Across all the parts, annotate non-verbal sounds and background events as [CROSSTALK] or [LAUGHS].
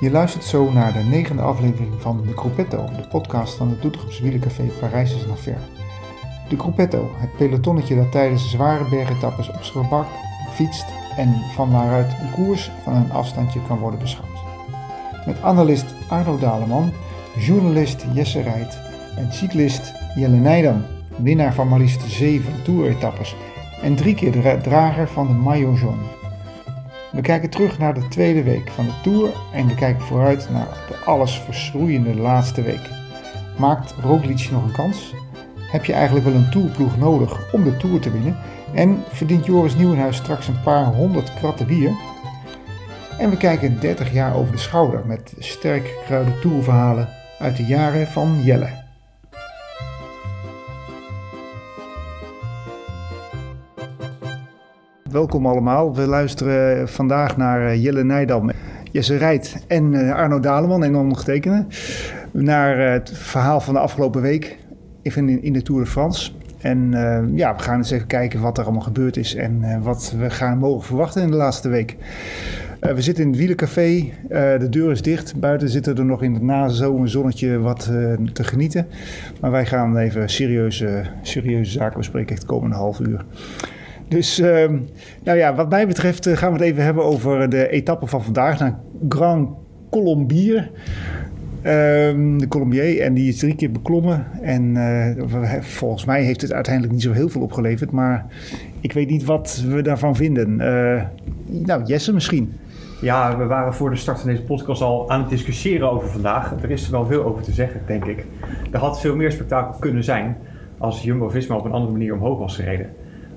Je luistert zo naar de negende aflevering van De Gruppetto, de podcast van het Doetinchemse wielercafé Parijs is nog. De Gruppetto, het pelotonnetje dat tijdens zware bergetappes op gebak fietst en van waaruit een koers van een afstandje kan worden beschouwd. Met analist Arno Daleman, journalist Jesse Rijt en cyclist Jelle Nijdam, winnaar van maar liefst zeven toeretappes en drie keer de drager van de Maillot Jaune. We kijken terug naar de tweede week van de Tour en we kijken vooruit naar de alles verschroeiende laatste week. Maakt Roglic nog een kans? Heb je eigenlijk wel een tourploeg nodig om de Tour te winnen? En verdient Joris Nieuwenhuis straks een paar honderd kratten bier? En we kijken 30 jaar over de schouder met sterk gekruide tourverhalen uit de jaren van Jelle. Welkom allemaal. We luisteren vandaag naar eh, Jelle Nijdam, Jesse Rijt en eh, Arno Daleman en ondergetekende. Naar eh, het verhaal van de afgelopen week even in de Tour de France. En ja, we gaan eens even kijken wat er allemaal gebeurd is en wat we gaan mogen verwachten in de laatste week. we zitten in het wielencafé. de deur is dicht. Buiten zitten er nog in het nazomenzonnetje wat te genieten. Maar wij gaan even serieuze, serieuze zaken bespreken het komende half uur. Dus ehm, nou ja, wat mij betreft eh, gaan we het even hebben over de etappe van vandaag naar Grand Colombier. Ehm, de Colombier, en die is drie keer beklommen. En uh, volgens mij heeft het uiteindelijk niet zo heel veel opgeleverd. Maar ik weet niet wat we daarvan vinden. Uh, nou, Jesse misschien. Ja, we waren voor de start van deze podcast al aan het discussiëren over vandaag. Er is wel veel over te zeggen, denk ik. Er had veel meer spektakel kunnen zijn als Jumbo-Visma op een andere manier omhoog was gereden.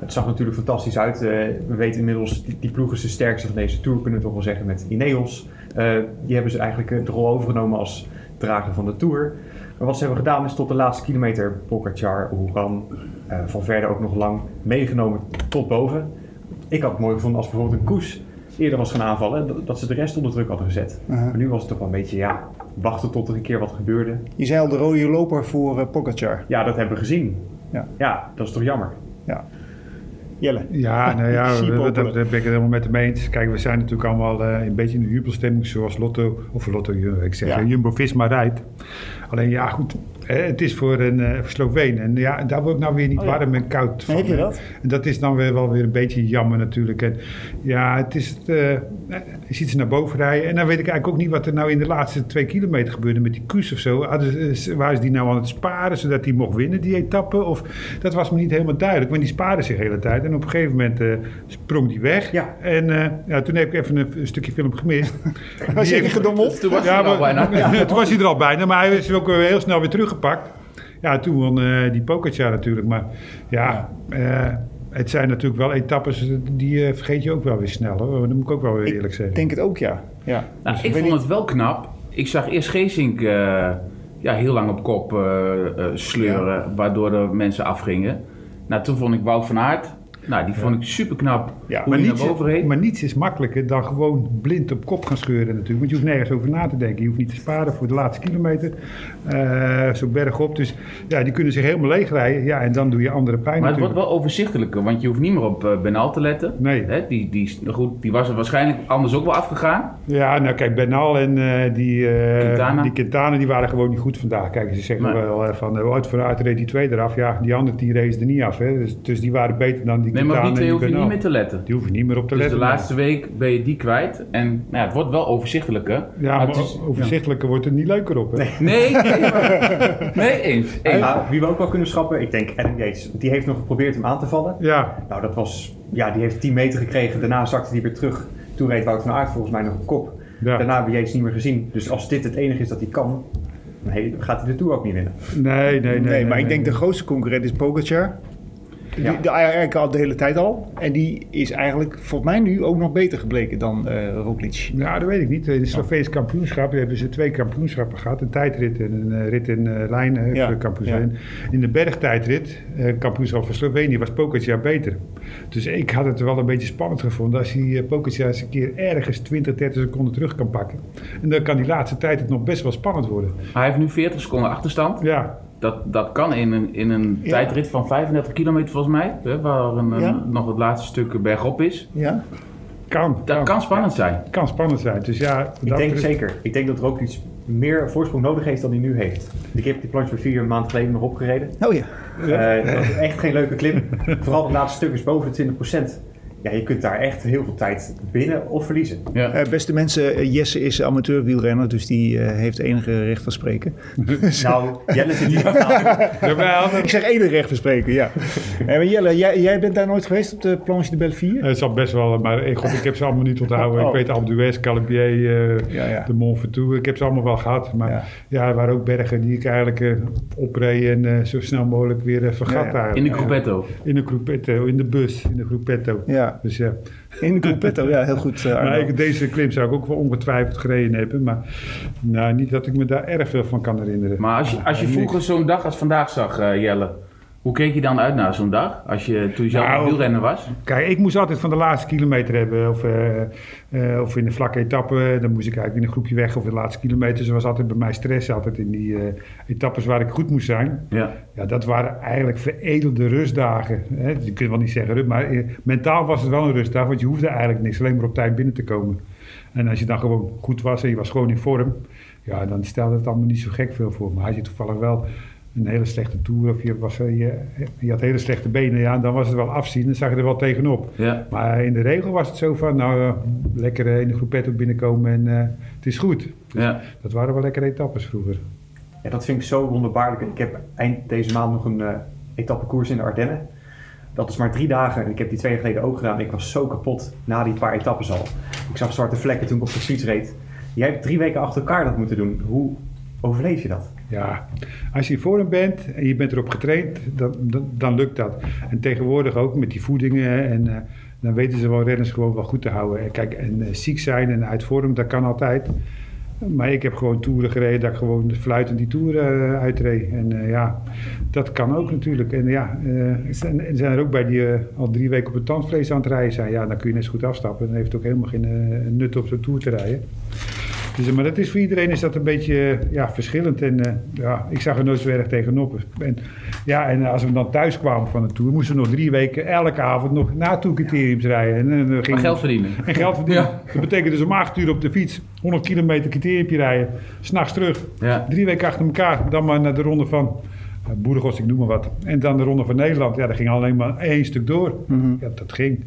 Het zag natuurlijk fantastisch uit. Uh, we weten inmiddels, die, die ploeg is de sterkste van deze Tour, kunnen we toch wel zeggen, met Ineos. Uh, die hebben ze eigenlijk eh, de rol overgenomen als drager van de Tour. Maar wat ze hebben gedaan is tot de laatste kilometer Pogacar, Oeran, uh, Van Verder ook nog lang meegenomen tot boven. Ik had het mooi gevonden als bijvoorbeeld een koers eerder was gaan aanvallen, dat ze de rest onder druk hadden gezet. Uh -huh. Maar nu was het toch wel een beetje, ja, wachten tot er een keer wat gebeurde. Je zei al de rode loper voor uh, Pogacar. Ja, dat hebben we gezien. Ja. ja, dat is toch jammer. Ja. Jelle. Ja, nou ja, [LAUGHS] daar ben ik het helemaal met hem eens. Kijk, we zijn natuurlijk allemaal uh, een beetje in de jubelstemming zoals Lotto, of Lotto, ik zeg, ja. Jumbo-Visma rijdt. Alleen ja, goed, het is voor een uh, Sloveen. En ja, daar word ik nou weer niet oh, ja. warm en koud van. Heb je dat? En dat is dan weer wel weer een beetje jammer natuurlijk. En ja, het is... Uh, je ziet ze naar boven rijden. En dan weet ik eigenlijk ook niet wat er nou in de laatste twee kilometer gebeurde met die koers of zo. Hadden, waar is die nou aan het sparen, zodat hij mocht winnen, die etappe? Of dat was me niet helemaal duidelijk. Maar die spaarde zich de hele tijd. En op een gegeven moment uh, sprong die weg. Ja. En ja, toen heb ik even een, een stukje film gemist. [LAUGHS] was je even gedommeld? Toen was, ja, hij, er al bijna. Ja. [LAUGHS] toen was hij er al bijna. Maar hij is ook heel snel weer terug gepakt. Ja, toen won uh, die Pogacar natuurlijk. Maar ja. Uh, het zijn natuurlijk wel etappes die uh, vergeet je ook wel weer snel. Hoor. Dat moet ik ook wel weer eerlijk zeggen. Ik denk het ook, ja. ja. Nou, dus ik vond niet... het wel knap. Ik zag eerst Geesink ja, heel lang op kop sleuren, ja. waardoor de mensen afgingen. Nou, toen vond ik Wout van Aert nou, die vond ik super knap. Ja, hoe maar, niets, maar niets is makkelijker dan gewoon blind op kop gaan scheuren natuurlijk. Want je hoeft nergens over na te denken. Je hoeft niet te sparen voor de laatste kilometer. Uh, zo bergop. Dus ja, die kunnen zich helemaal leegrijden. Ja, en dan doe je andere pijn Maar het natuurlijk. wordt wel overzichtelijker. Want je hoeft niet meer op uh, Benal te letten. Nee. Hè? Die, die, goed, die was er waarschijnlijk anders ook wel afgegaan. Ja, nou kijk, Benal en uh, die, Quintana. die Quintana die waren gewoon niet goed vandaag. Kijk, ze zeggen maar. wel van, uit vooruit reed die twee eraf. Ja, die andere die race er niet af. Hè. Dus, dus die waren beter dan die nee. Maar die twee hoef je niet meer te letten. Die hoef je niet meer op te dus letten. de laatste week ben je die kwijt. En nou ja, het wordt wel overzichtelijker. Ja, maar, maar is, overzichtelijker ja. wordt het niet leuker op. Hè? Nee, nee, nee, maar, [LAUGHS] nee eens. eens. Ja, wie we ook wel kunnen schrappen, ik denk Adam Yates. Die heeft nog geprobeerd hem aan te vallen. Ja. Nou, dat was... Ja, die heeft 10 meter gekregen. Daarna zakte hij weer terug. Toen reed Wout van Aert volgens mij nog op kop. Ja. Daarna hebben we Yates niet meer gezien. Dus als dit het enige is dat hij kan... Nee, gaat hij de Tour ook niet winnen. Nee, nee, nee. nee, nee maar nee, ik denk de grootste concurrent is Pogacar. Die, ja. de, eigenlijk al de hele tijd al. En die is eigenlijk volgens mij nu ook nog beter gebleken dan uh, Roglic. Ja, dat weet ik niet. In het Sloveens kampioenschap hebben ze twee kampioenschappen gehad. Een tijdrit en een uh, rit in uh, lijn uh, ja. kampioenschap. Ja. In de bergtijdrit, kampioenschap van Slovenië, was Pogacar beter. Dus ik had het wel een beetje spannend gevonden als hij Pogacar eens een keer ergens 20, 30 seconden terug kan pakken. En dan kan die laatste tijd het nog best wel spannend worden. Hij heeft nu 40 seconden achterstand. Ja. Dat, dat kan in een, in een ja. tijdrit van 35 kilometer volgens mij, hè, waar een, ja. een, nog het laatste stuk bergop is. Ja. Kan. Dat kan spannend zijn. kan spannend zijn. Dus ja, Ik denk betreft- zeker. Ik denk dat er ook iets meer voorsprong nodig heeft dan hij nu heeft. Ik heb die planche vier maanden geleden nog opgereden. Oh ja. Eh, dat was echt geen leuke klim. Vooral het laatste stuk is boven de 20%. Ja, je kunt daar echt heel veel tijd binnen of verliezen. Ja. Eh, beste mensen, eh, Jesse is amateur wielrenner, dus die eh, heeft enige recht van spreken. [LAUGHS] Nou, Jelle zit hier. [LAUGHS] Jawel, Ik zeg enige recht van spreken, ja. [LAUGHS] Maar Jelle, jij, jij bent daar nooit geweest op de Planche de Belleville? Het zal best wel, maar ik, God, ik heb ze allemaal niet onthouden. Oh. Ik weet Alpe d'Huez, Calibier, eh, Ja, ja. de Mont Ventoux. Ik heb ze allemaal wel gehad. Maar Ja. ja, er waren ook bergen die ik eigenlijk eh, opreed en eh, zo snel mogelijk weer vergat Ja, ja. daar. In de Gruppetto. In de groepetto, in de bus, in de groepetto. Ja, Dus ja, in de Gruppetto, ja, heel goed. eh, Arno. maar ik, deze klim zou ik ook wel ongetwijfeld gereden hebben. Maar nou, niet dat ik me daar erg veel van kan herinneren. Maar als je, als je vroeger zo'n dag als vandaag zag, eh, Jelle, hoe keek je dan uit naar zo'n dag? Als je, toen je zelf Nou, wielrenner was? Kijk, ik moest altijd van de laatste kilometer hebben. Of, eh, eh, of in de vlakke etappe. Dan moest ik eigenlijk in een groepje weg. Of in de laatste kilometers. Er was altijd bij mij stress. Altijd in die eh, etappes waar ik goed moest zijn. Ja. Ja, dat waren eigenlijk veredelde rustdagen. Hè? Je kunt wel niet zeggen maar mentaal was het wel een rustdag. Want je hoefde eigenlijk niks. Alleen maar op tijd binnen te komen. En als je dan gewoon goed was en je was gewoon in vorm. Ja, dan stelde het allemaal niet zo gek veel voor. Maar had je toevallig wel een hele slechte toer of je, was, eh, je, je had hele slechte benen, ja, dan was het wel afzien. Dan zag je er wel tegenop. Ja. Maar in de regel was het zo van, nou, eh, lekker eh, in de groepetto binnenkomen en eh, het is goed. Ja. Dat waren wel lekkere etappes vroeger. Ja, dat vind ik zo wonderbaarlijk. Ik heb eind deze maand nog een eh etappekoers in de Ardennen. Dat is maar drie dagen. En ik heb die twee jaar geleden ook gedaan. Ik was zo kapot na die paar etappes al. Ik zag zwarte vlekken toen ik op de fiets reed. Jij hebt drie weken achter elkaar dat moeten doen. Hoe overleef je dat? Ja, als je in vorm bent en je bent erop getraind, dan, dan, lukt dat. En tegenwoordig ook met die voedingen en eh, dan weten ze wel renners gewoon wel goed te houden. En Kijk, en eh, ziek zijn en uit vorm, dat kan altijd. Maar ik heb gewoon toeren gereden dat ik gewoon fluitend die toeren eh, uitreed. En eh, ja, dat kan ook natuurlijk. En ja, eh, zijn, zijn er ook bij die eh, al drie weken op het tandvlees aan het rijden zijn. Ja, dan kun je net zo goed afstappen. Dan heeft het ook helemaal geen eh, nut op zo'n toer te rijden. Dus, maar dat is voor iedereen is dat een beetje eh, ja, verschillend. En eh, ja, ik zag er nooit zo erg tegenop. En, ja, en als we dan thuis kwamen van de tour, moesten we nog drie weken elke avond nog naartoe-criteriums rijden. En, en, geld verdienen. En geld verdienen. Ja. Dat betekent dus om acht uur op de fiets, 100 kilometer criteriumpje rijden, s'nachts terug. Ja. Drie weken achter elkaar, dan maar naar de ronde van Boerengost, ik noem maar wat. En dan de ronde van Nederland. Ja, dat ging alleen maar één stuk door. Ja, dat ging.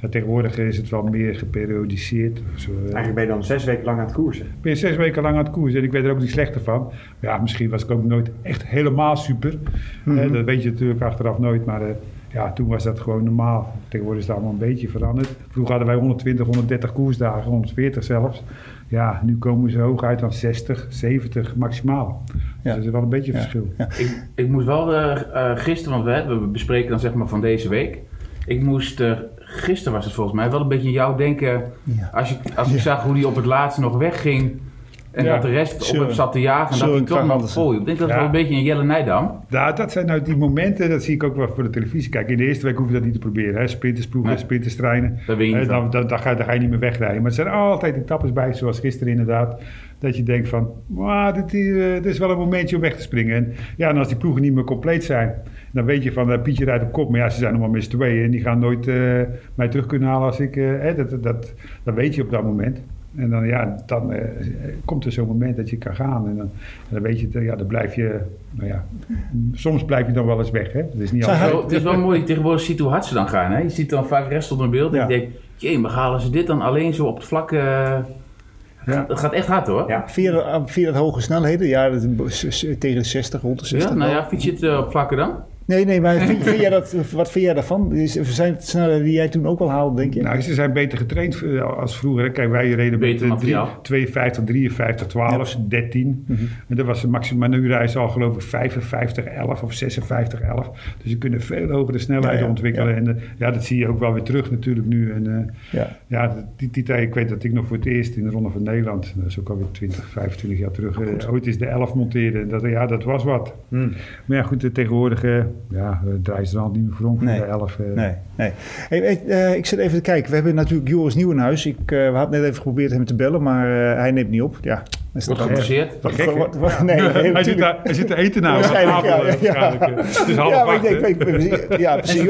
Ja, tegenwoordig is het wel meer geperiodiseerd. Zo, eh, Eigenlijk ben je dan zes weken lang aan het koersen. ben je zes weken lang aan het koersen. En ik weet er ook niet slechter van. Ja, misschien was ik ook nooit echt helemaal super. Eh, dat weet je natuurlijk achteraf nooit. Maar eh, ja, toen was dat gewoon normaal. Tegenwoordig is het allemaal een beetje veranderd. Vroeger hadden wij 120, 130 koersdagen, 140 zelfs. Ja, nu komen ze hooguit dan 60, 70 maximaal. Ja. Dus dat is wel een beetje Ja. verschil. Ja. Ik, ik moest wel eh, eh, gisteren, want we, we bespreken dan zeg maar van deze week. Ik moest, eh, gisteren was het volgens mij, wel een beetje aan jou denken. Ja. Als, je, als ik zag hoe die op het laatste nog wegging. En Ja. dat de rest op hem zat te jagen. En dat ik toch nog vol. Ik denk dat het Ja. wel een beetje een Jelle Nijdam. Ja, dat zijn nou die momenten, dat zie ik ook wel voor de televisie. Kijk, in de eerste week hoef je dat niet te proberen. Hè? Sprintersploegen, Nee. sprinterstreinen. Je Eh, niet dan, dan, dan, ga, dan ga je niet meer wegrijden. Maar er zijn altijd etappes bij, zoals gisteren inderdaad. Dat je denkt van, "Wauw, dit, is- dit is wel een momentje om weg te springen. En, ja, en als die ploegen niet meer compleet zijn, dan weet je van, eh, Pietje rijdt op kop. Maar ja, ze zijn nog maar met z'n tweeën en die gaan nooit eh, mij terug kunnen halen als ik... eh, hè, dat, dat, dat, dat weet je op dat moment. En dan, ja, dan eh, komt er zo'n moment dat je kan gaan. En dan, en dan weet je, ja, dan blijf je, nou ja, soms blijf je dan wel eens weg. Hè? Dat is niet altijd. Zo, het is wel mooi tegenwoordig ziet hoe hard ze dan gaan. Hè? Je ziet dan vaak rest onder beeld. En Ja. je denkt, jee, maar halen ze dit dan alleen zo op het vlak? eh, Ja. Dat gaat echt hard hoor. Ja. Via, de- via dat hoge snelheden, ja, dat, tegen de 60, rond de 60. Ja, nou ja, fiets je het eh, op vlakken dan? Nee, nee, maar vind, vind jij dat, wat vind jij daarvan? Zijn het snelheden die jij toen ook al haalde, denk je? Nou, ze zijn beter getraind eh, als vroeger. Kijk, wij reden Beter met eh, drie- materiaal. 52, 53, 12, 13. En dat was de maximum. Maar nu rijden ze al geloof ik 55, 11 of 56, 11. Dus ze kunnen veel hogere snelheden Ja, ja, ontwikkelen. ja. En eh, ja, dat zie je ook wel weer terug natuurlijk nu. En eh, Ja. ja, die, die tijd, ik weet dat ik nog voor het eerst in de Ronde van Nederland, dat is ook alweer 20, 25 jaar terug, ooit is de 11 monteerde. En Dat, ja, dat was wat. Hmm. Maar ja, goed, tegenwoordig ja, draaien ze dan niet meer voor om Nee. de 11. eh. Nee, nee. Hey, hey, eh, ik zit even te kijken. We hebben natuurlijk Joris Nieuwenhuis. Ik, eh, we hadden net even geprobeerd hem te bellen, maar eh, hij neemt niet op. Ja, is Wordt dat nee, nee, [LAUGHS] hij, zit daar, hij zit te eten nou. Waarschijnlijk, ja, ja. eh. Het is half Ja, acht, ik denk, hè? ik- ik- ja, precies.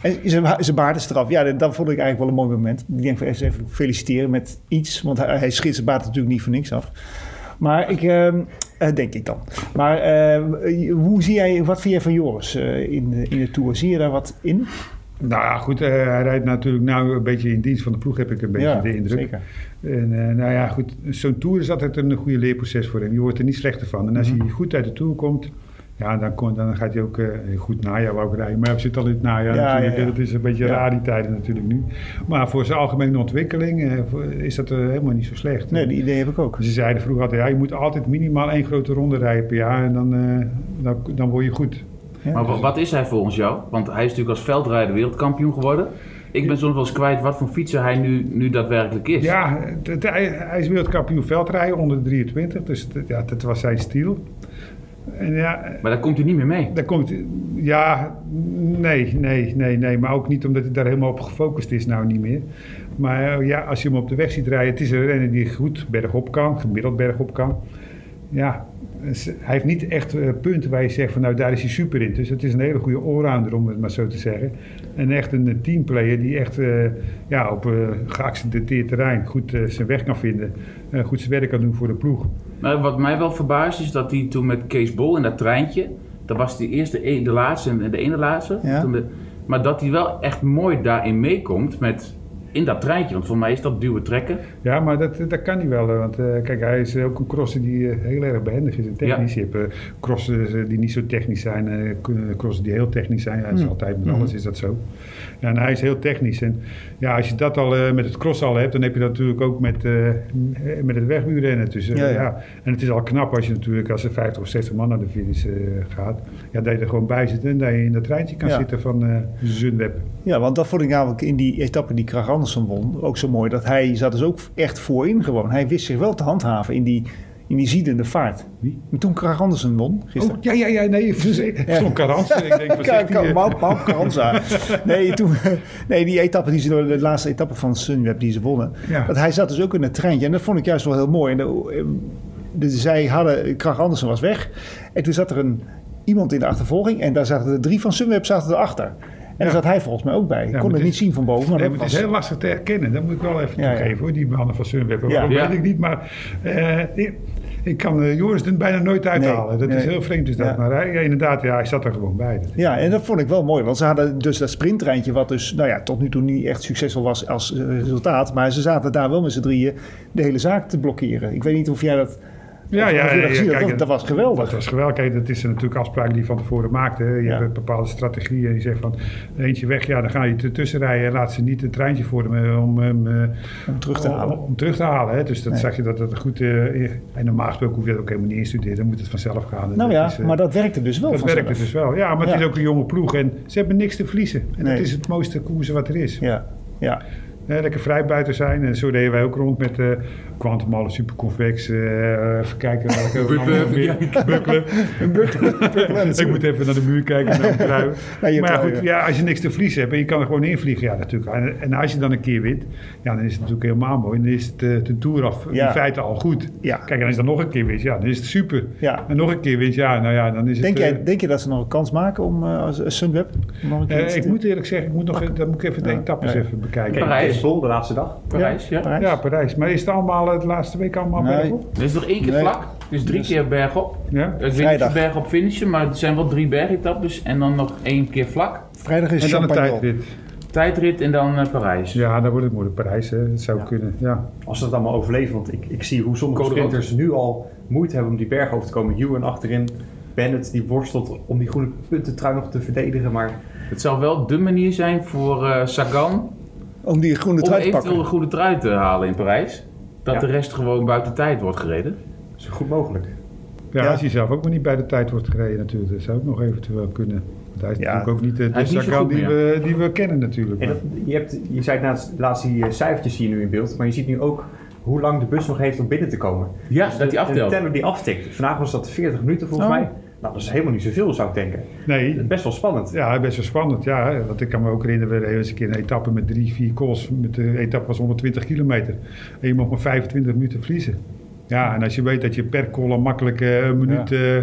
En zijn, zijn baard is eraf. Ja, dat, dat vond ik eigenlijk wel een mooi moment. Ik denk even feliciteren met iets. Want hij, hij schiet zijn baard natuurlijk niet voor niks af. Maar ik, ehm, eh, denk ik dan. Maar eh, hoe zie jij, wat vind jij van Joris eh, in, de- in de Tour? Zie je daar wat in? Nou ja, goed, hij rijdt natuurlijk nou een beetje in dienst van de ploeg, heb ik een beetje de indruk. zeker. En nou ja, goed, zo'n Tour is altijd een goede leerproces voor hem. Je wordt er niet slechter van. En als Mhm. hij goed uit de Tour komt, ja, dan, kon, dan gaat hij ook eh, goed najaar wou ik rijden. Maar we zitten al in het najaar Ja, natuurlijk. ja, ja. Dat is een beetje Ja. raar die tijden natuurlijk nu. Maar voor zijn algemene ontwikkeling eh, is dat eh, helemaal niet zo slecht. Nee, die idee heb ik ook. Ze zeiden vroeger altijd, ja, je moet altijd minimaal één grote ronde rijden per jaar en dan, eh, dan, dan word je goed. Ja, Maar wa- dus- wat is hij volgens jou? Want hij is natuurlijk als veldrijder wereldkampioen geworden. Ik ben soms wel eens kwijt wat voor fietser hij nu, nu daadwerkelijk is. Ja, het- hij, hij is wereldkampioen veldrijden onder de 23, dus het- ja, dat was zijn stiel. En ja, Maar daar komt hij niet meer mee. daar komt, ja, nee, nee, nee, nee, maar ook niet omdat hij daar helemaal op gefocust is, nou niet meer. Maar eh, ja, als je hem op de weg ziet rijden, het is een renner die goed bergop kan, gemiddeld bergop kan. Ja, hij heeft niet echt eh, punten waar je zegt van nou daar is hij super in. Dus het is een hele goede allrounder om het maar zo te zeggen. En echt een teamplayer die echt eh, ja, op eh geaccidenteerd terrein goed eh, zijn weg kan vinden. eh, goed zijn werk kan doen voor de ploeg. Maar wat mij wel verbaast is dat hij toen met Kees Bol in dat treintje... Dat was de eerste, e- de laatste en de ene laatste. Ja. Toen de- maar dat hij wel echt mooi daarin meekomt met... In dat treintje, want voor mij is dat duwen trekken. Ja, maar dat, dat kan hij wel. Want eh, kijk, hij is ook een crosser die eh, heel erg behendig is en technisch. Je hebt eh, crossers die niet zo technisch zijn, eh, crossers die heel technisch zijn. Ja, dat is Hmm. altijd met alles is dat zo. Ja, en hij is heel technisch. En ja, als je dat al eh, met het crossen al hebt, dan heb je dat natuurlijk ook met, eh, met het wegwielrennen. Dus, Ja, ja, ja. En het is al knap als je natuurlijk, als er 50 of 60 man naar de finish eh, gaat, ja, dat je er gewoon bij zit en dat je in dat treintje kan Ja. zitten van eh Sunweb. Ja, want dat vond ik namelijk in die etappe die Krag Andersen won ook zo mooi. Dat hij zat dus ook echt voorin gewoon. Hij wist zich wel te handhaven in die, in die ziedende vaart. Wie? En toen Krag Andersen won gisteren. Oh, ja, ja, ja, nee, [LAUGHS] stond Karans. Ik denk, [LAUGHS] Carranza. [LAUGHS] Nee, toen, nee, die etappe die ze de laatste etappe van Sunweb die ze wonnen. Ja. Dat hij zat dus ook in het treintje. En dat vond ik juist wel heel mooi. En de, eh, de, zij hadden, Krag Andersen was weg. En toen zat er een, iemand in de achtervolging. En daar zaten de drie van Sunweb zaten erachter. En daar zat hij volgens mij ook bij. Ik kon het het niet is- zien van boven. Maar Nee, dat maar het is was, heel lastig te herkennen. Dat moet ik wel even Ja, ja. toegeven hoor, die mannen van Sunweb. Ja. Weet ik niet, maar eh, ik, ik kan eh, Joris er bijna nooit uithalen. dat is heel vreemd is dat. Ja. Maar hij, ja, inderdaad, ja, hij zat er gewoon bij. Ja, en dat vond ik wel mooi. Want ze hadden dus dat sprinttreintje, wat dus nou ja, tot nu toe niet echt succesvol was als eh, resultaat. Maar ze zaten daar wel met z'n drieën de hele zaak te blokkeren. Ik weet niet of jij dat. Ja, ja, dat ja, kijk, dat, dat was geweldig. Dat was geweldig. Kijk, dat is natuurlijk afspraak die je van tevoren maakte. hè. Je Ja. hebt bepaalde strategie. En je zegt van eentje weg, ja, dan ga je ertussen rijden. En laat ze niet een treintje vormen om hem eh, Om terug te om- halen. Om, terug te halen. Hè. Dus dat Nee. zag je dat het goed. eh, en normaal gesproken hoef je dat ook helemaal niet instuderen. Dan moet het vanzelf gaan. Nou dat ja, is, eh, maar dat werkte dus wel Dat vanzelf. werkte dus wel. Ja, maar het is ook een jonge ploeg en ze hebben niks te verliezen. En Nee. dat is het mooiste koersen wat er is. Ja, ja. Eh, lekker vrijbuiten zijn. En zo deden wij ook rond met eh Quantum Alle Superconvex. eh even kijken welke we Bukkelen, Bukkelen. Ik moet even naar de muur kijken. Naar [LAUGHS] maar ja, goed, ja. als je niks te verliezen hebt en je kan er gewoon invliegen, ja, natuurlijk. En, en als je dan een keer wint, ja, dan is het natuurlijk helemaal mooi. Dan is het eh, de Tour af Ja. in feite al goed. Ja. Kijk, en als je dan nog een keer wint, ja, dan is het super. Ja. En nog een keer wint, ja, nou ja, dan is Denk, het... jij, eh, denk je dat ze nog een kans maken om eh, als als Sunweb? nog een keer ik moet eerlijk zeggen, ik moet nog, dan moet ik even de Ja. etappes Ja. even bekijken. Kijk, Parijs. De laatste dag. Parijs, ja. Parijs? Ja, Parijs. Maar is het allemaal eh, de laatste week allemaal Nee. bergop? Er is nog één keer Nee. vlak. Dus drie keer bergop. Ja? Ik weet niet of bergop finishen, maar er zijn wel drie bergetappes. En dan nog één keer vlak. Vrijdag is En dan een tijdrit. Tijdrit en dan eh, Parijs. Ja, dan wordt het moeilijk. Parijs, hè. dat zou Ja. kunnen. Ja. Als ze dat allemaal overleven, want ik, ik zie hoe sommige Code sprinters nu al moeite hebben om die berg over te komen. Ewan achterin, Bennett die worstelt om die groene puntentrui nog te verdedigen. Maar Het zou wel de manier zijn voor eh, Sagan Om die groene trui te eventueel een pakken. goede trui te halen in Parijs. Dat Ja. de rest gewoon buiten tijd wordt gereden. dat is goed mogelijk. Ja, Ja. als hij zelf ook maar niet bij de tijd wordt gereden natuurlijk. Dat zou ook nog eventueel kunnen. Want hij is Ja. natuurlijk ook niet eh, de Hij is niet zo Sagan goed die, we, die we kennen natuurlijk. En dat, je, hebt, je zei het naast, laatst die eh, cijfertjes zie je nu in beeld, maar je ziet nu ook hoe lang de bus nog heeft om binnen te komen. Ja, Dus dat de- hij aftelt. De teller die aftikt. Vandaag was dat 40 minuten volgens Oh. mij. Nou, dat is helemaal niet zoveel zou ik denken. nee, Best wel spannend. ja, best wel spannend. Ja, want ik kan me ook herinneren, we eens een keer een etappe met drie, vier calls. Met de etappe was 120 kilometer. En je mocht maar 25 minuten verliezen. Ja, en als je weet dat je per call al makkelijk eh, een minuut eh,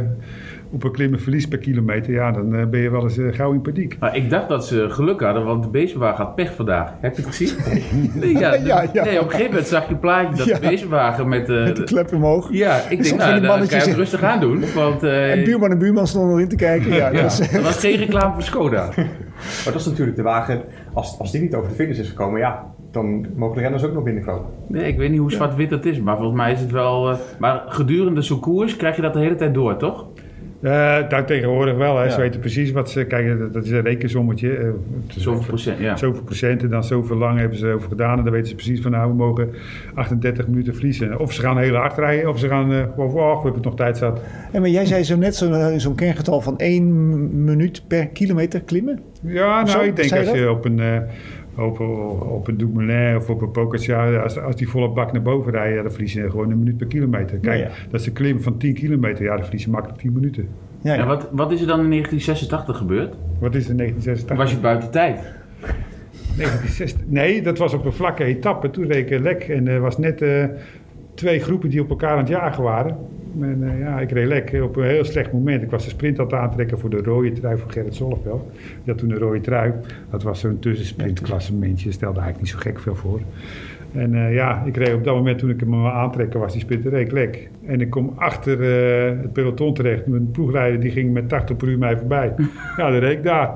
op een klimmen verlies per kilometer, ja, dan eh, ben je wel eens eh, gauw in paniek. Maar ik dacht dat ze geluk hadden, want de beestwagen had pech vandaag. Heb je het gezien? [LAUGHS] Nee, ja, de- [LAUGHS] Ja, ja. nee, op een gegeven moment zag je een plaatje dat Ja. de beestwagen met... eh, Met de klep omhoog. ja, ik denk, Soms van nou, dan kan je het rustig aan doen. Want eh, En buurman en buurman stonden erin te kijken. Ja, [LAUGHS] ja, dat dat was geen reclame voor Skoda. Maar dat is natuurlijk de wagen, als, als die niet over de finish is gekomen, ja, dan mogen de renners ook nog binnenkomen. Nee, ik weet niet hoe zwart-wit dat is, maar volgens mij is het wel... maar gedurende zo'n koers krijg je dat de hele tijd door, toch? Eh nou, tegenwoordig wel, hè. ze weten precies wat ze... Kijk, dat- dat is een rekensommetje. eh, is Zoveel procent, ja. Zoveel procent en dan zoveel lang hebben ze erover gedaan. En dan weten ze precies van nou, we mogen 38 minuten verliezen. Of ze gaan heel hard rijden, of ze gaan eh gewoon, oh, we hebben nog tijd zat. Ja, maar jij zei zo net zo'n zo'n kerngetal van 1 minuut per kilometer klimmen. Ja, nou, Zo, ik denk als je dat? op een, eh, op, op, op een Dumoulin of op een Pogacar, als, als die volle bak naar boven rijden, ja, dan verlies je gewoon een minuut per kilometer. Kijk, Ja, ja. dat is een klim van 10 kilometer, ja, dan verlies je makkelijk 10 minuten. Ja, En ja. wat, wat is er dan in 1986 gebeurd? Wat is er Dan 1986? was je buiten tijd. [LAUGHS] 1960. Nee, dat was op een vlakke etappe. Toen reed ik lek en er was net eh, twee groepen die op elkaar aan het jagen waren. En eh, ja, ik reed lek op een heel slecht moment. Ik was de sprint aan het aantrekken voor de rode trui van Gerrit Zolveld. Die had toen een rode trui. Dat was zo'n tussensprintklassementje. Stelde eigenlijk niet zo gek veel voor. En eh, ja, ik reed op dat moment toen ik hem aan aantrekken was, die sprint, reed lek. En ik kom achter eh, het peloton terecht. Mijn ploegleider die ging met 80 per uur mij voorbij. [LAUGHS] Ja, dan reed ik daar.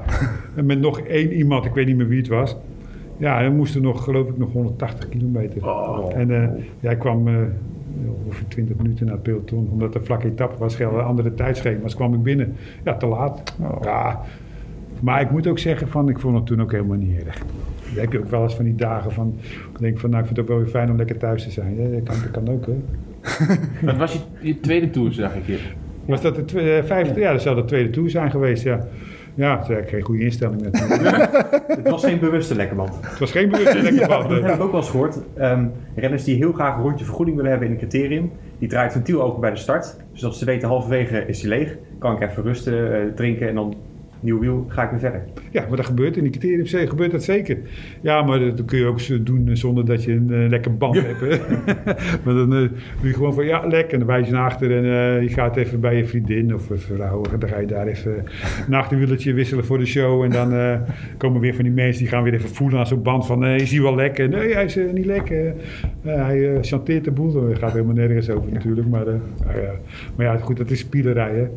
En met nog één iemand, ik weet niet meer wie het was. Ja, dan moesten nog, geloof ik, nog 180 kilometer. Oh. En eh ja, ik kwam eh, ongeveer 20 minuten naar het peloton. Omdat een vlakke etappe was, gelden andere tijdschema's. kwam ik binnen. Ja, te laat. Oh. Ja. Maar ik moet ook zeggen, van, ik vond het toen ook helemaal niet erg. Dan heb je ook wel eens van die dagen van... Ik denk van, nou, ik vind het ook wel weer fijn om lekker thuis te zijn. Ja, dat, kan, dat kan ook, hè. [LAUGHS] Dat was je, je tweede tour, zag ik hier. Was dat de twe- eh, vijfde? Ja, dat zou de tweede tour zijn geweest, ja. Ja, dat is eigenlijk geen goede instelling natuurlijk. [LAUGHS] Het was geen bewuste lekkerband. het was geen bewuste [LAUGHS] lekker band. Dat heb ik ook wel eens gehoord. Ehm, renners die heel graag een rondje vergoeding willen hebben in een criterium, die draait het ventiel open bij de start. Zodat ze weten halverwege is hij leeg. Kan ik even rusten, eh, drinken en dan nieuw wiel, ga ik weer verder. Ja, maar dat gebeurt in die criterium C gebeurt dat zeker. Ja, maar dat kun je ook doen zonder dat je een eh, lekker band hebt. [LAUGHS] Maar dan eh, doe je gewoon van ja, lekker. En dan wijs je naar achter en eh, je gaat even bij je vriendin of vrouw. En dan ga je daar even [LAUGHS] een achterwieltje wisselen voor de show. En dan komen weer van die mensen die gaan weer even voelen aan zo'n band van eh, is hij wel lekker? Nee, hij is niet lekker. Hij chanteert de boel. Dat gaat helemaal nergens over natuurlijk. Maar, nou ja. maar ja, goed, dat is spielerij hè.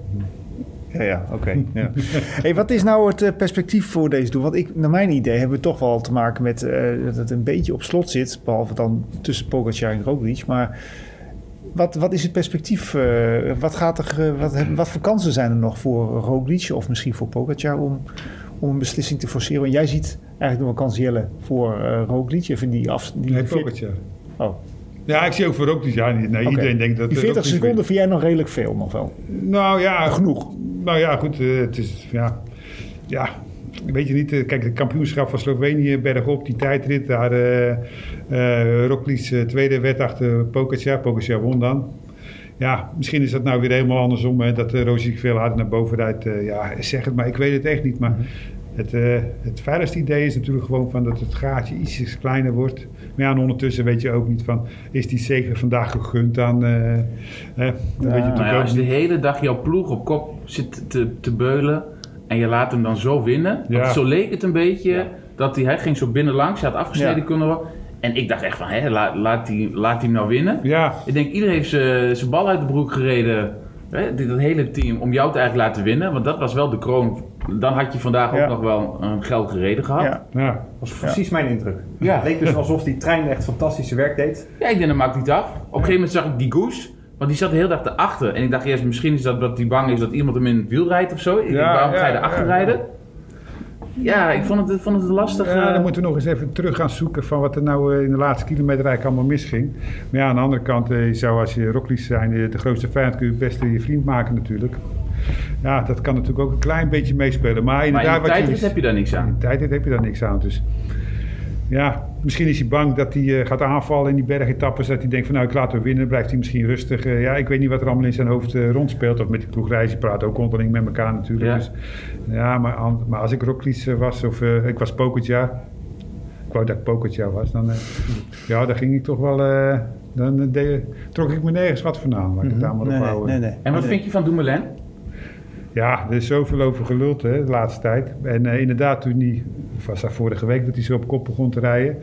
Ja, ja, oké. ja. [LAUGHS] Hey, wat is nou het eh, perspectief voor deze doel? Want ik, naar mijn idee hebben we toch wel te maken met eh, dat het een beetje op slot zit. Behalve dan tussen Pogacar en Roglic. Maar wat, wat is het perspectief? eh, wat, gaat er, wat, wat voor kansen zijn er nog voor Roglic of misschien voor Pogacar om, om een beslissing te forceren? Want jij ziet eigenlijk nog wel kans Jelle voor eh Roglic. Even die af, die, Nee, Pogacar. Oh, Ja, ik zie ook voor niet. Ja, nee, iedereen denkt dat Die eh, 40 Roglic seconden vind jij nog redelijk veel nog wel. Nou ja, Genoeg. Nou ja, goed. eh, het is, ja, ja, weet je niet. eh, kijk, het kampioenschap van Slovenië, bergop, die tijdrit. Daar Roglic eh, tweede werd achter Pogacar. Pogacar won dan. Ja, misschien is dat nou weer helemaal andersom. Hè, dat uh, veel harder naar boven rijdt. Ja, zeg het maar. Ik weet het echt niet. Maar het, eh, het veiligste idee is natuurlijk gewoon van dat het gaatje ietsjes kleiner wordt. Maar ja, en ondertussen weet je ook niet van... Is die zeker vandaag gegund aan... eh, hè, dat weet je ja, als je de hele dag jouw ploeg op kop zit te, te beulen en je laat hem dan zo winnen. Ja. Want zo leek het een beetje dat hij, hij ging zo binnenlangs, hij had afgesneden Ja. kunnen worden. En ik dacht echt van, hé, laat, laat, hij, laat hem nou winnen. Ja, Ik denk, iedereen heeft zijn zijn bal uit de broek gereden. Hè, dit dat hele team om jou te eigenlijk laten winnen. Want dat was wel de kroon. Dan had je vandaag Ja. ook nog wel een geld gereden gehad. Ja. Ja, ja. Dat was precies mijn indruk. Ja. Het leek dus alsof die trein echt fantastische werk deed. ik denk dat maakt niet af. Op een gegeven moment zag ik die Goes. Want die zat de hele dag erachter. En ik dacht eerst, misschien is dat dat hij bang is dat iemand hem in het wiel rijdt of zo. Ik denk, Ja, waarom ga je ja, erachter ja. rijden? Ja, ik vond het, vond het lastig. Ja, eh, dan moeten we nog eens even terug gaan zoeken van wat er nou eh, in de laatste kilometer eigenlijk allemaal misging. Maar ja, aan de andere kant, eh, je zou als je Roglic zijn, de grootste vijand kun je het beste je vriend maken natuurlijk. Ja, dat kan natuurlijk ook een klein beetje meespelen. Maar maar inderdaad, in de wat tijdrit heb je daar niks In aan. de tijdrit heb je daar niks aan. Dus ja, misschien is hij bang dat hij eh, gaat aanvallen in die bergetappes. Dat hij denkt van nou, ik laat hem winnen. Blijft hij misschien rustig. Eh, ja, ik weet niet wat er allemaal in zijn hoofd eh, rondspeelt. Of met die ploegreis, die praten ook onderling met elkaar natuurlijk. Ja. Dus, ja, maar, an- maar als ik Roglic eh, was of eh, ik was Pogacar. Ik wou dat ik Pogacar was. Dan, eh, ja, dan ging ik toch wel... eh, dan deed- trok ik me nergens wat van aan. Laat ik het daar maar op Mhm. Nee, nee, houden. nee, nee. En wat Nee. vind je van Dumoulin? Ja, er is zoveel over geluld hè, de laatste tijd. En uh, inderdaad, toen hij, was dat vorige week dat hij zo op kop begon te rijden.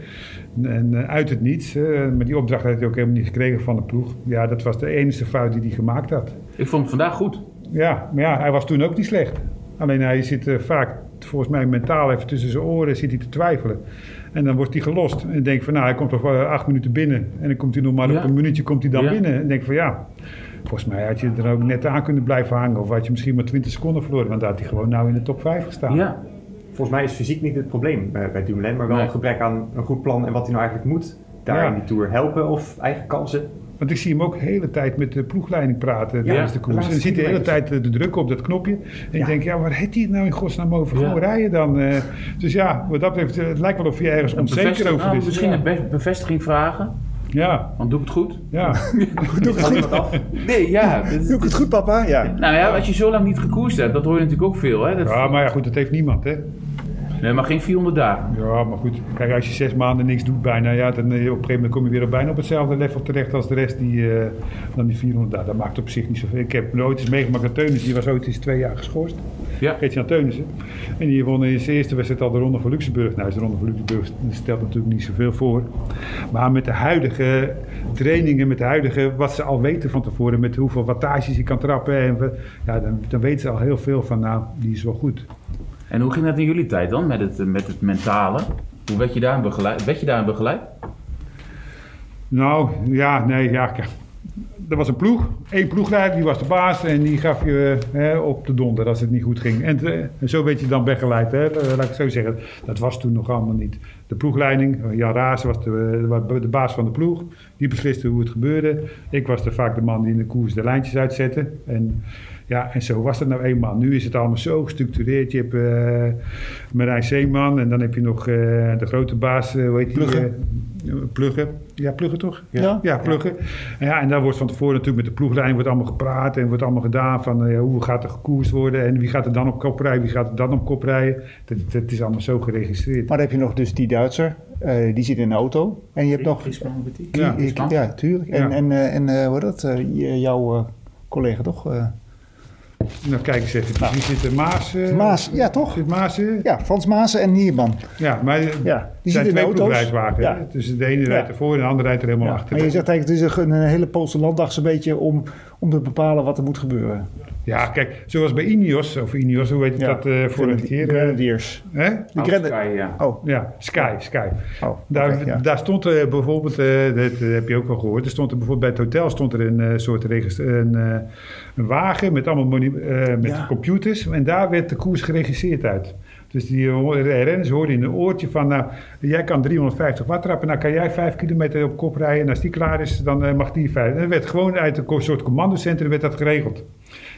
En uh, uit het niets, uh, maar die opdracht had hij ook helemaal niet gekregen van de ploeg. Ja, dat was de enige fout die hij gemaakt had. Ik vond het vandaag goed. Ja, maar ja, hij was toen ook niet slecht. Alleen hij zit vaak, volgens mij mentaal even tussen zijn oren, zit hij te twijfelen. En dan wordt hij gelost. En denk van, nou, hij komt toch acht minuten binnen. En dan komt hij nog maar ja. op een minuutje komt hij dan ja. binnen. En denk van, ja, volgens mij had je er ook net aan kunnen blijven hangen. Of had je misschien maar 20 seconden verloren. Want dan had hij gewoon nou in de top 5 gestaan. Ja. Volgens mij is fysiek niet het probleem bij, bij Dumoulin. Maar wel nee. een gebrek aan een goed plan en wat hij nou eigenlijk moet. Daar ja. in die Tour helpen of eigen kansen. Want ik zie hem ook de hele tijd met de ploegleiding praten tijdens de koers. En ziet de hele tijd de druk op dat knopje. En ik denk, ja, waar heeft hij het nou in godsnaam over? Gewoon rijden dan. Uh, dus ja, wat dat betreft, het lijkt wel of je ergens onzeker over nou, is. Misschien een bevestiging vragen. Ja. Want doe ik het goed? Ja. [LAUGHS] doe ik het goed? af. Nee, ja. Doe ik het goed, papa? Ja. Nou ja, als je zo lang niet gekoerst hebt, dat hoor je natuurlijk ook veel. Hè? Dat... Ja, maar ja, goed, dat heeft niemand, hè. Nee, maar geen 400 dagen. Ja, maar goed. Kijk, als je zes maanden niks doet bijna, ja, dan op een gegeven moment kom je weer bijna op hetzelfde level terecht als de rest die, uh, dan die 400 dagen. Dat maakt op zich niet zoveel. Ik heb nooit eens meegemaakt dat Teunissen, die was ooit eens twee jaar geschorst. Ja. Geert-Jan Teunissen. En die won in zijn eerste wedstrijd al de Ronde van Luxemburg. Nou, de Ronde van Luxemburg stelt natuurlijk niet zoveel voor. Maar met de huidige trainingen, met de huidige, wat ze al weten van tevoren, met hoeveel wattages je kan trappen, en, ja, dan, dan weten ze al heel veel van, nou, die is wel goed. En hoe ging dat in jullie tijd dan met het, met het mentale? Hoe werd je daarin begeleid? Werd je daarin begeleid? Nou, ja, nee, ja. Er was een ploeg, één ploegleider, die was de baas en die gaf je hè, op de donder als het niet goed ging. En, en zo werd je dan begeleid, hè, laat ik zo zeggen. Dat was toen nog allemaal niet. De ploegleiding, Jan Raas was de, de baas van de ploeg, die besliste hoe het gebeurde. Ik was er vaak de man die in de koers de lijntjes uitzette. En ja, en zo was het nou eenmaal. Nu is het allemaal zo gestructureerd. Je hebt uh, Marijn Zeeman en dan heb je nog uh, de grote baas, uh, hoe heet Pluggen. die? pluggen. Ja, Pluggen toch? Ja. Ja, Pluggen. Ja. ja, en daar wordt van tevoren natuurlijk met de ploeglijn wordt allemaal gepraat en wordt allemaal gedaan van hoe gaat er gekoerst worden en wie gaat er dan op kop rijden, wie gaat er dan op kop rijden. Dat, dat is allemaal zo geregistreerd. Maar dan heb je nog dus die Duitser, die zit in de auto. En je hebt nog... Ja, ja, ja tuurlijk. En, en, en, en hoe dat? jouw collega toch? Nou, kijk eens even. Nou. Wie zit er? Maas? Maas, ja toch? Zit Maas? Uh? Ja, Frans Maas en Nierman. Ja, maar ja, die zijn twee ploegreiswagens. Ja. Dus de ene ja. rijdt ervoor en de andere rijdt er helemaal ja. achter. Maar je zegt eigenlijk, het is een, hele Poolse landdag zo'n beetje om, om te bepalen wat er moet gebeuren. Ja, kijk, zoals bij Ineos, of Ineos, hoe weet je dat uh, vorige keer? Grenadiers. Hè? De oh, Sky, ja. Oh. Ja, Sky, Sky. Oh, daar, okay, ja. daar stond er bijvoorbeeld, uh, dat heb je ook al gehoord, er stond er bijvoorbeeld bij het hotel stond er een uh, soort een, een, wagen met allemaal met ja. computers en daar werd de koers geregisseerd uit. Dus die renners hoorden in een oortje van, nou, jij kan 350 watt trappen, nou kan jij 5 kilometer op kop rijden en als die klaar is, dan mag die 5. En dat werd gewoon uit een soort commandocentrum werd dat geregeld.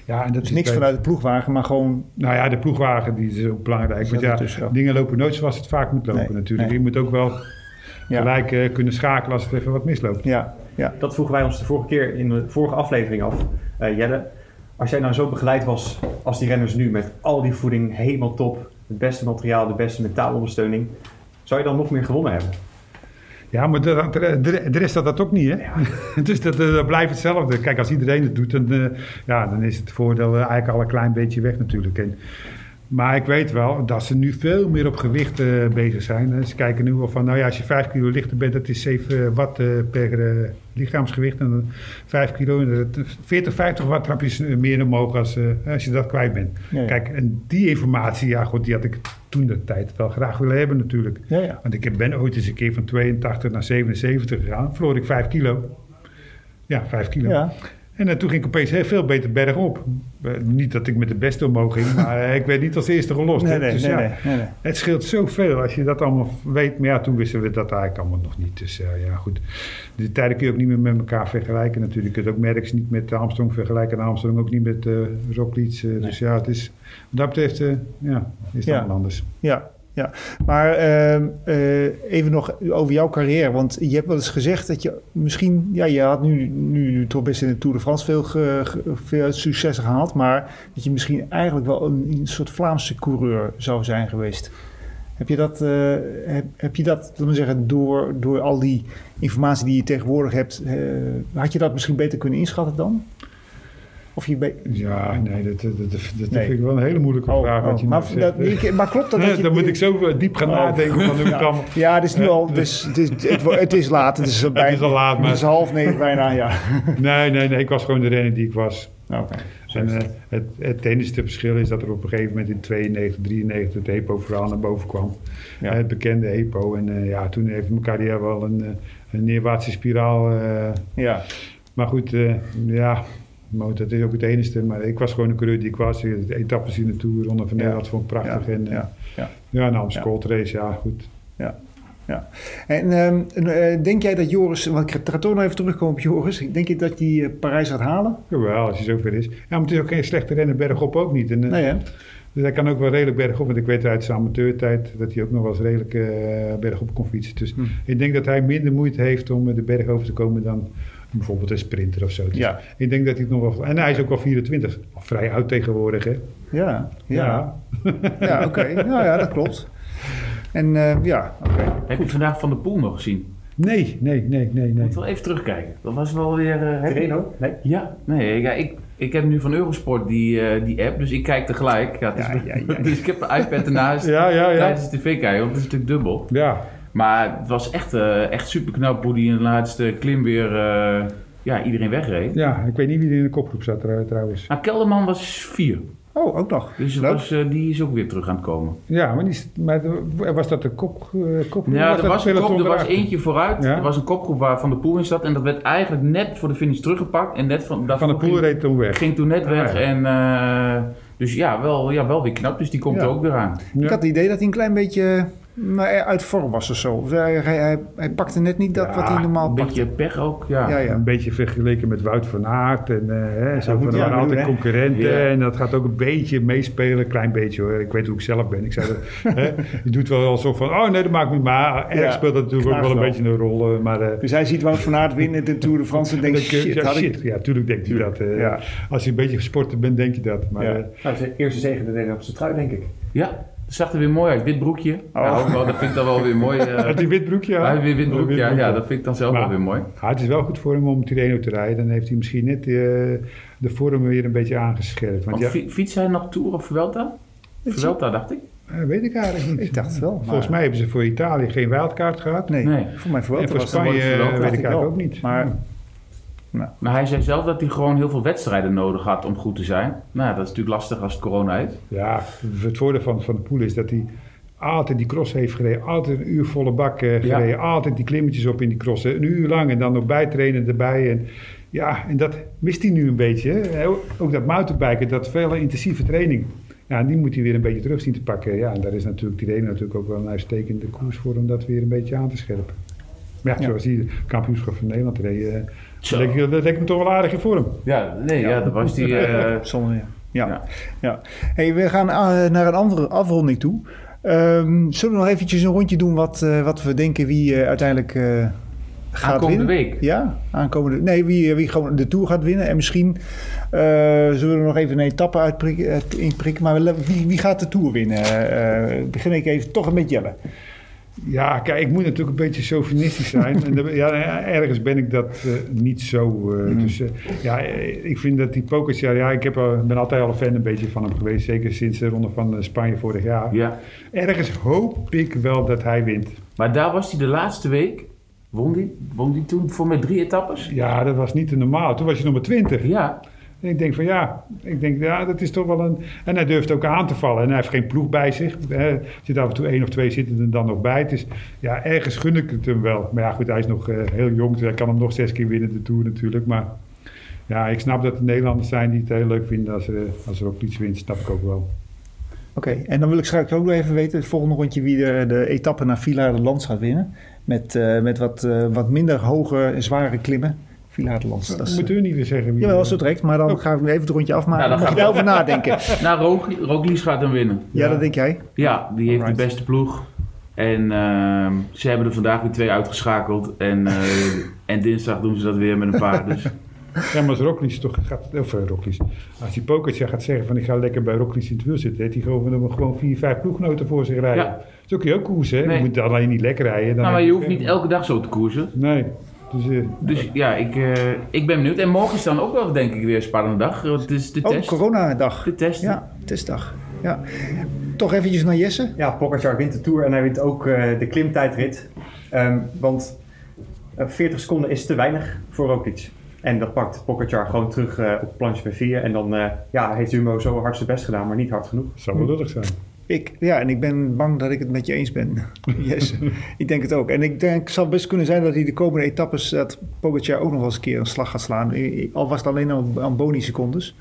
Ja, en dat dus is niks bij, vanuit de ploegwagen, maar gewoon... Nou ja, de ploegwagen die is ook belangrijk. Want ja, dus dingen lopen nooit zoals het vaak moet lopen nee, natuurlijk. Nee. Je moet ook wel ja. gelijk uh, kunnen schakelen als het even wat misloopt. Ja, ja. Dat vroegen wij ons de vorige keer in de vorige aflevering af. Uh, Jelle, als jij nou zo begeleid was als die renners nu met al die voeding helemaal top, het beste materiaal, de beste mentale ondersteuning, zou je dan nog meer gewonnen hebben? Ja, maar de, de, de rest dat dat ook niet, hè? Ja. [LAUGHS] dus dat, dat, blijft hetzelfde. Kijk, als iedereen het doet, dan, uh, ja, dan is het voordeel eigenlijk al een klein beetje weg natuurlijk. En, maar ik weet wel dat ze nu veel meer op gewicht uh, bezig zijn. Ze kijken nu wel van, nou ja, als je 5 kilo lichter bent, dat is 7 watt uh, per uh, lichaamsgewicht. En 5 kilo, 40, 50 watt trap je meer omhoog als, als je dat kwijt bent. Ja, ja. Kijk, en die informatie, ja goed, die had ik toen de tijd wel graag willen hebben natuurlijk. Ja, ja. Want ik ben ooit eens een keer van 82 naar 77 gegaan. Verloor ik 5 kilo. Ja, 5 kilo. Ja. En uh, toen ging ik opeens heel veel beter bergop. Uh, niet dat ik met de beste omhoog ging, maar uh, ik werd niet als eerste gelost. Nee, nee, dus nee, ja, nee, nee, nee. het scheelt zoveel als je dat allemaal weet. Maar ja, toen wisten we dat eigenlijk allemaal nog niet. Dus ja, goed. De tijden kun je ook niet meer met elkaar vergelijken natuurlijk. Je kunt ook Merckx niet met Armstrong vergelijken. En Armstrong ook niet met uh. Nee. Dus ja, het is, wat dat betreft ja, is het ja. allemaal anders. Ja, ja, maar uh, uh, even nog over jouw carrière. Want je hebt wel eens gezegd dat je misschien... Ja, je had nu, nu, nu toch best in de Tour de France veel, veel succes gehaald. Maar dat je misschien eigenlijk wel een, soort Vlaamse coureur zou zijn geweest. Heb je dat, uh, heb, heb, je dat laten we zeggen, door, door al die informatie die je tegenwoordig hebt... had je dat misschien beter kunnen inschatten dan? Of je Ja, nee, dat, dat, dat, dat Nee. vind ik wel een hele moeilijke Oh, vraag. wat oh, je maar, zegt. dat, je- maar klopt dat? dat je, dan moet ik zo diep gaan Oh. nadenken van hoe [LAUGHS] kan. Ja, het is nu al, dus, het, is, het, is laat. Het is, al [LAUGHS] bijna, is al laat, maar- Het is half negen bijna, ja. [LAUGHS] Nee, nee, nee, ik was gewoon de renner die ik was. Oké. En eh, het, het enige verschil is dat er op een gegeven moment in 92, 93 het EPO-verhaal naar boven kwam. Ja. Eh, het bekende EPO. En eh, ja, toen heeft mijn carrière wel een, eh, een neerwaartse spiraal. eh, Ja. maar goed, eh, ja, maar dat is ook het enige. Maar ik was gewoon een coureur die ik was. De etappes in de Tour, Ronde van Ja. Nederland vond ik prachtig. Ja, En, eh, ja, ja. ja, een Amstel Gold Race, ja goed. Ja. Ja. En ehm, eh, denk jij dat Joris, want ik ga toch nog even terugkomen op Joris. Denk je dat hij eh, Parijs gaat halen? Jawel, als hij zover is. Ja, maar het is ook geen slechte renner bergop ook niet. En, Nee, hè? Dus hij kan ook wel redelijk bergop. Want ik weet uit zijn amateurtijd dat hij ook nog wel eens redelijk bergop kon fietsen. Dus Hm. ik denk dat hij minder moeite heeft om de berg over te komen dan bijvoorbeeld een sprinter of zo. Dus Ja. Ik denk dat hij het nog wel... En hij is ook wel 24. Vrij oud tegenwoordig, hè? Ja, ja. Ja, oké. [LAUGHS] Nou ja, dat klopt. En eh, ja, oké. Heb je vandaag Van de Poel nog gezien? Nee, nee, nee, nee, Ik nee. moet wel even terugkijken. Dat was wel weer... eh, heb je- Reno? Nee. Ja, nee, ja, ik, ik heb nu van Eurosport die, eh, die app, dus ik kijk tegelijk. Ja, het is- Ja, ja, ja. [LAUGHS] dus ik heb de iPad ernaast Ja, ja, ja. tijdens de tv kijken, want het is natuurlijk dubbel. Ja, Maar het was echt, eh, echt super knap hoe die in de laatste klim weer eh, ja, iedereen wegreed. ja, ik weet niet wie er in de kopgroep zat trouw- trouwens. Nou, Kelderman was vier, Oh, ook nog. dus was, eh, die is ook weer terug aan het komen. Ja, maar, die, maar was dat de kop, eh, kopgroep? Ja, Was er was, een kop, er was eentje vooruit, Ja? er was een kopgroep waar Van de Poel in zat en dat werd eigenlijk net voor de finish teruggepakt. En net van, Van de Poel ging- reed toen weg. ging toen net Ah, weg ja. en eh, dus ja wel, ja, wel weer knap, dus die komt Ja. er ook weer aan. Ik had het idee dat hij een klein beetje nou, uit vorm was of zo. Hij, hij, hij, pakte net niet dat Ja, wat hij normaal Een pakt. beetje pech ook, ja. Ja, ja. Een beetje vergeleken met Wout van Aert. En, eh, hè, zo van, er waren altijd concurrenten. Ja. En dat gaat ook een beetje meespelen. Een klein beetje hoor. Ik weet hoe ik zelf ben. Ik zei dat, [LAUGHS] hè, je doet wel alsof van, oh nee, dat maakt me Maar erg Ja, speelt dat natuurlijk ook wel een beetje een rol. eh, Maar eh, Dus hij ziet Wout van Aert winnen de Tour de [LAUGHS] France en denkt, shit, ja, had ik... Ja, tuurlijk denkt hij dat. eh. Ja. Als je een beetje sporter bent, denk je dat. Maar Ja. eh, Nou, het is de eerste zegen de Nederlandse trui, denk ik. Ja, het zag er weer mooi uit. Wit broekje. Ja, ook wel, dat vind ik dan wel weer mooi. eh. had hij wit broekje? Hij weer wit broekje, ja, ja, dat vind ik dan zelf Maar- wel weer mooi. Ja, het is wel goed voor hem om Tirreno te rijden. Dan heeft hij misschien net eh, de vorm weer een beetje aangescherpt. Want Want ja, fi- fietst hij nog Tour of Vuelta? Vuelta, dacht ik. eh, weet ik eigenlijk niet. Ik dacht het wel. maar- Volgens mij hebben ze voor Italië geen wildcard gehad. Nee, Nee. voor mij voor En voor was het Spanje weet ik eigenlijk ook niet. Maar- Maar hij zei zelf dat hij gewoon heel veel wedstrijden nodig had om goed te zijn. Nou, dat is natuurlijk lastig als het corona is. Ja, het voordeel van, van de Poel is dat hij altijd die cross heeft gereden. Altijd een uur volle bak eh, gereden. Ja. Altijd die klimmetjes op in die cross. hè. Een uur lang en dan nog bijtrainen erbij. En, ja, en dat mist hij nu een beetje. hè. Ook- dat mountainbiken, dat vele intensieve training. Ja, en die moet hij weer een beetje terug zien te pakken. Ja, en daar is natuurlijk die reden natuurlijk ook wel een uitstekende koers voor om dat weer een beetje aan te scherpen. Maar ja, Ja. zoals die kampioenschap van Nederland reed, eh, dat leek, dat leek me toch wel aardig in vorm. Ja, nee, ja, dat was die... eh, [LAUGHS] Zonder, ja. Ja. Ja. ja. Hey, we gaan eh, naar een andere afronding toe. Ehm, zullen we nog eventjes een rondje doen wat, eh, wat we denken wie eh, uiteindelijk eh, gaat Aankomende winnen? week. Ja, aankomende Nee, wie, eh, wie gewoon de Tour gaat winnen. En misschien eh, zullen we er nog even een etappe uitprikken, uit- inprikken. Maar wie, wie gaat de Tour winnen? Eh, eh, begin ik even toch met Jelle. Ja, kijk, ik moet natuurlijk een beetje chauvinistisch zijn. [LAUGHS] en de- ja, ergens ben ik dat eh, niet zo. eh, Dus eh, ja, ik vind dat die Pogacar... Ja, ik heb, ben altijd al een fan een beetje van hem geweest. Zeker sinds de ronde van Spanje vorig jaar. ja. Ergens hoop ik wel dat hij wint. Maar daar was hij de laatste week. Won die, won die toen voor mij drie etappes? Ja, dat was niet te normaal. Toen was je nummer 20. Ja. En ik denk van ja, ik denk ja, dat is toch wel een. En hij durft ook aan te vallen. En hij heeft geen ploeg bij zich. Er zit af en toe één of twee zitten er dan nog bij. Het is, ja, ergens gun ik het hem wel. Maar ja, goed, hij is nog eh, heel jong. Dus hij kan hem nog zes keer winnen, de Tour natuurlijk. Maar ja, ik snap dat er Nederlanders zijn die het heel leuk vinden als er, als er ook iets wint. Snap ik ook wel. Oké, en dan wil ik straks ook nog even weten, het volgende rondje, wie de, de etappe naar Villa de Lans gaat winnen. Met, eh, met wat, eh, wat minder hoge en zware klimmen. Villa de Lans. Dat is, Moeten we niet weer zeggen wie. Jawel, zo direct, maar dan ga ik nu even het rondje afmaken. Nou, dan je gaan we- erover nadenken. [LAUGHS] Nou, Roglic, Roglic gaat hem winnen. Ja, Ja. dat denk jij. Ja, die heeft Alright. de beste ploeg. En ehm, ze hebben er vandaag weer twee uitgeschakeld. En, eh, en dinsdag doen ze dat weer met een paar. Dus [LAUGHS] Ja, maar als Roglic toch gaat, of Roglic, als die Pogacar gaat zeggen van ik ga lekker bij Roglic in het wiel zitten, heeft hij gewoon, gewoon vier, vijf ploeggenoten voor zich rijden. Ja. Zo kun je ook koersen, hè? Nee. je moet alleen niet lekker rijden. Dan nou, maar je hoeft niet elke dag zo te koersen. Nee, Dus, eh, Dus ja, ik, eh, ik ben benieuwd. En morgen is dan ook wel denk ik weer een spannende dag. Het is de Oh, test. coronadag. De test. Ja, testdag. Ja. Toch eventjes naar Jesse. Ja, Pogacar wint de Tour en hij wint ook eh, de klimtijdrit. Ehm, want eh, 40 seconden is te weinig voor Roglic. En dat pakt Pogacar gewoon terug op planche bij 4. En dan eh, ja, heeft Jumbo zo hard zijn best gedaan, maar niet hard genoeg. zou wel lullig zijn. Ik, ja, en ik ben bang dat ik het met je eens ben. [LAUGHS] Yes, ik denk het ook. En ik denk, het zou best kunnen zijn dat hij de komende etappes, dat Pogacar ook nog wel eens een keer een slag gaat slaan. Al was het alleen aan, aan boni-secondes.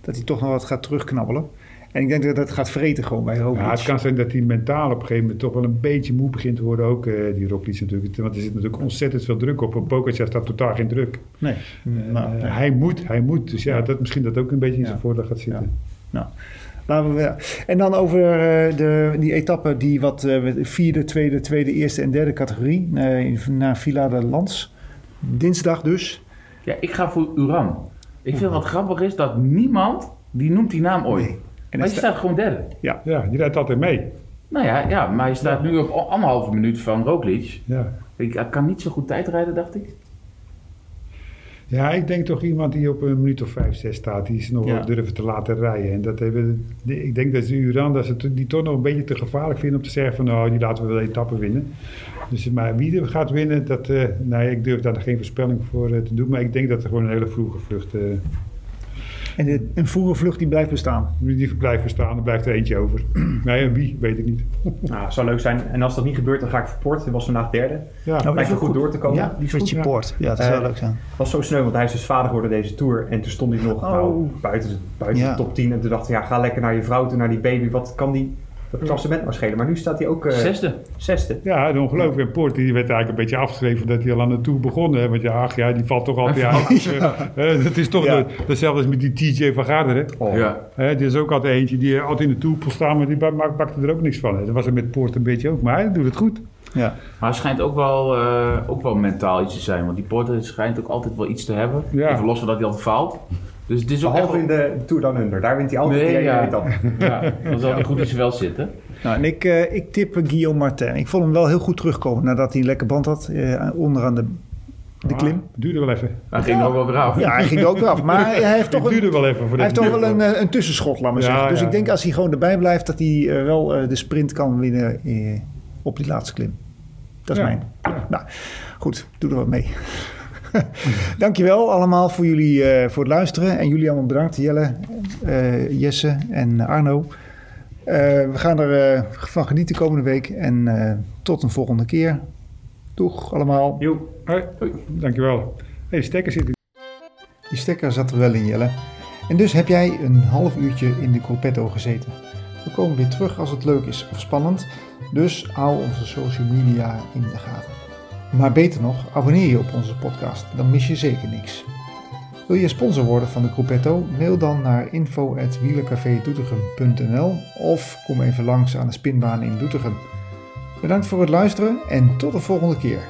Dat hij toch nog wat gaat terugknabbelen. En ik denk dat dat gaat vreten gewoon bij Roglic. Ja, het kan zijn dat hij mentaal op een gegeven moment toch wel een beetje moe begint te worden. Ook eh, die Roglic natuurlijk. Want er zit natuurlijk ontzettend veel druk op. Pogacar staat totaal geen druk. Nee. Eh, Nou, nee. hij moet, hij moet. Dus ja, dat, misschien dat ook een beetje in zijn Ja. voordeel gaat zitten. Laten we, en dan over eh, de, die etappe die wat eh, vierde, tweede, tweede, eerste en derde categorie. eh, naar Villa de Lans. Dinsdag dus. Ja, ik ga voor Uran. Ik vind wat grappig is dat niemand die noemt die naam ooit. En maar je sta- staat gewoon derde. Ja, die rijdt altijd mee. Nou ja, ja maar je staat nu op anderhalve minuut van Roglic. Ja. Ik ik kan niet zo goed tijdrijden, dacht ik. Ja, ik denk toch iemand die op een minuut of vijf, zes staat. Die is nog Ja. wel durven te laten rijden. En dat hebben, ik denk dat ze Uran, dat ze die toch nog een beetje te gevaarlijk vinden om te zeggen van nou, die laten we wel etappen winnen. Dus, maar wie er gaat winnen, dat, eh, nee, ik durf daar geen voorspelling voor eh, te doen. Maar ik denk dat er gewoon een hele vroege vlucht, eh, En de, een vroege vlucht die blijft bestaan. die blijft bestaan. Er blijft er eentje over. [CLEARS THROAT] nee, en wie, weet ik niet. [LAUGHS] Nou, zou leuk zijn. En als dat niet gebeurt, dan ga ik voor Port. Hij was vandaag derde. Ja, Nou, Lijkt er goed door te komen. Ja, die Fritje Ja. Poort. Ja, dat Eh, zou leuk zijn. was zo sneu, want hij is dus vader geworden deze Tour. En toen stond hij nog nou, Oh. buiten, de, buiten Ja. de top 10. En toen dacht hij, ja, ga lekker naar je vrouw toe, naar die baby. Wat kan die dat klassement maar schelen? Maar nu staat hij ook eh, Zesde. zesde. Ja, ongelooflijk. En Poort die werd eigenlijk een beetje afgeschreven dat hij al aan de Tour begon. Hè? Want ja, ach ja, die valt toch altijd uit. [LAUGHS] Eh, dat is toch Ja. de, hetzelfde als met die TJ van Garderen. Oh. Ja. Hè, die is ook altijd eentje die altijd in de Tour kon staan, maar die ba- ma- bakte er ook niks van. hè. Dat was er met Poort een beetje ook. Maar hij doet het goed. Ja. Maar hij schijnt ook wel, eh, ook wel mentaal iets te zijn. Want die Porter schijnt ook altijd wel iets te hebben. Ja. Even los van dat hij altijd faalt. Dus het is ook Behalve in de Tour Down Under. Daar wint hij altijd Nee, ja. etappe. [LAUGHS] Ja, dan zal hij goed in zijn vel zitten. Nou, en ik, eh, ik tip eh, Guillaume Martin. Ik vond hem wel heel goed terugkomen nadat hij een lekker band had eh, onderaan de, de klim. Ah, duurde wel even. Hij ging er ook wel weer af. Ja, hij ging er ook eraf. Maar [LAUGHS] hij heeft toch duurde een, wel even. Voor hij heeft toch wel een, een tussenschot, laat maar Ja, zeggen. Dus ja. ik denk als hij gewoon erbij blijft, dat hij wel eh, de sprint kan winnen eh, op die laatste klim. Dat is Ja. mijn. Nou, goed, doe er wat mee. [LAUGHS] Dankjewel allemaal voor jullie eh, voor het luisteren. En jullie allemaal bedankt, Jelle, eh, Jesse en Arno. Eh, we gaan er eh, van genieten komende week. En eh, tot een volgende keer. Doeg allemaal. Joep. Hoi. Dankjewel. Hey, de stekker zit Die stekker zat er wel in, Jelle. En dus heb jij een half uurtje in de corpetto gezeten. We komen weer terug als het leuk is of spannend. Dus hou onze social media in de gaten. Maar beter nog, abonneer je op onze podcast. Dan mis je zeker niks. Wil je sponsor worden van de Gruppetto? Mail dan naar info.wielercafedoetinchem.nl of kom even langs aan de spinbaan in Doetinchem. Bedankt voor het luisteren en tot de volgende keer.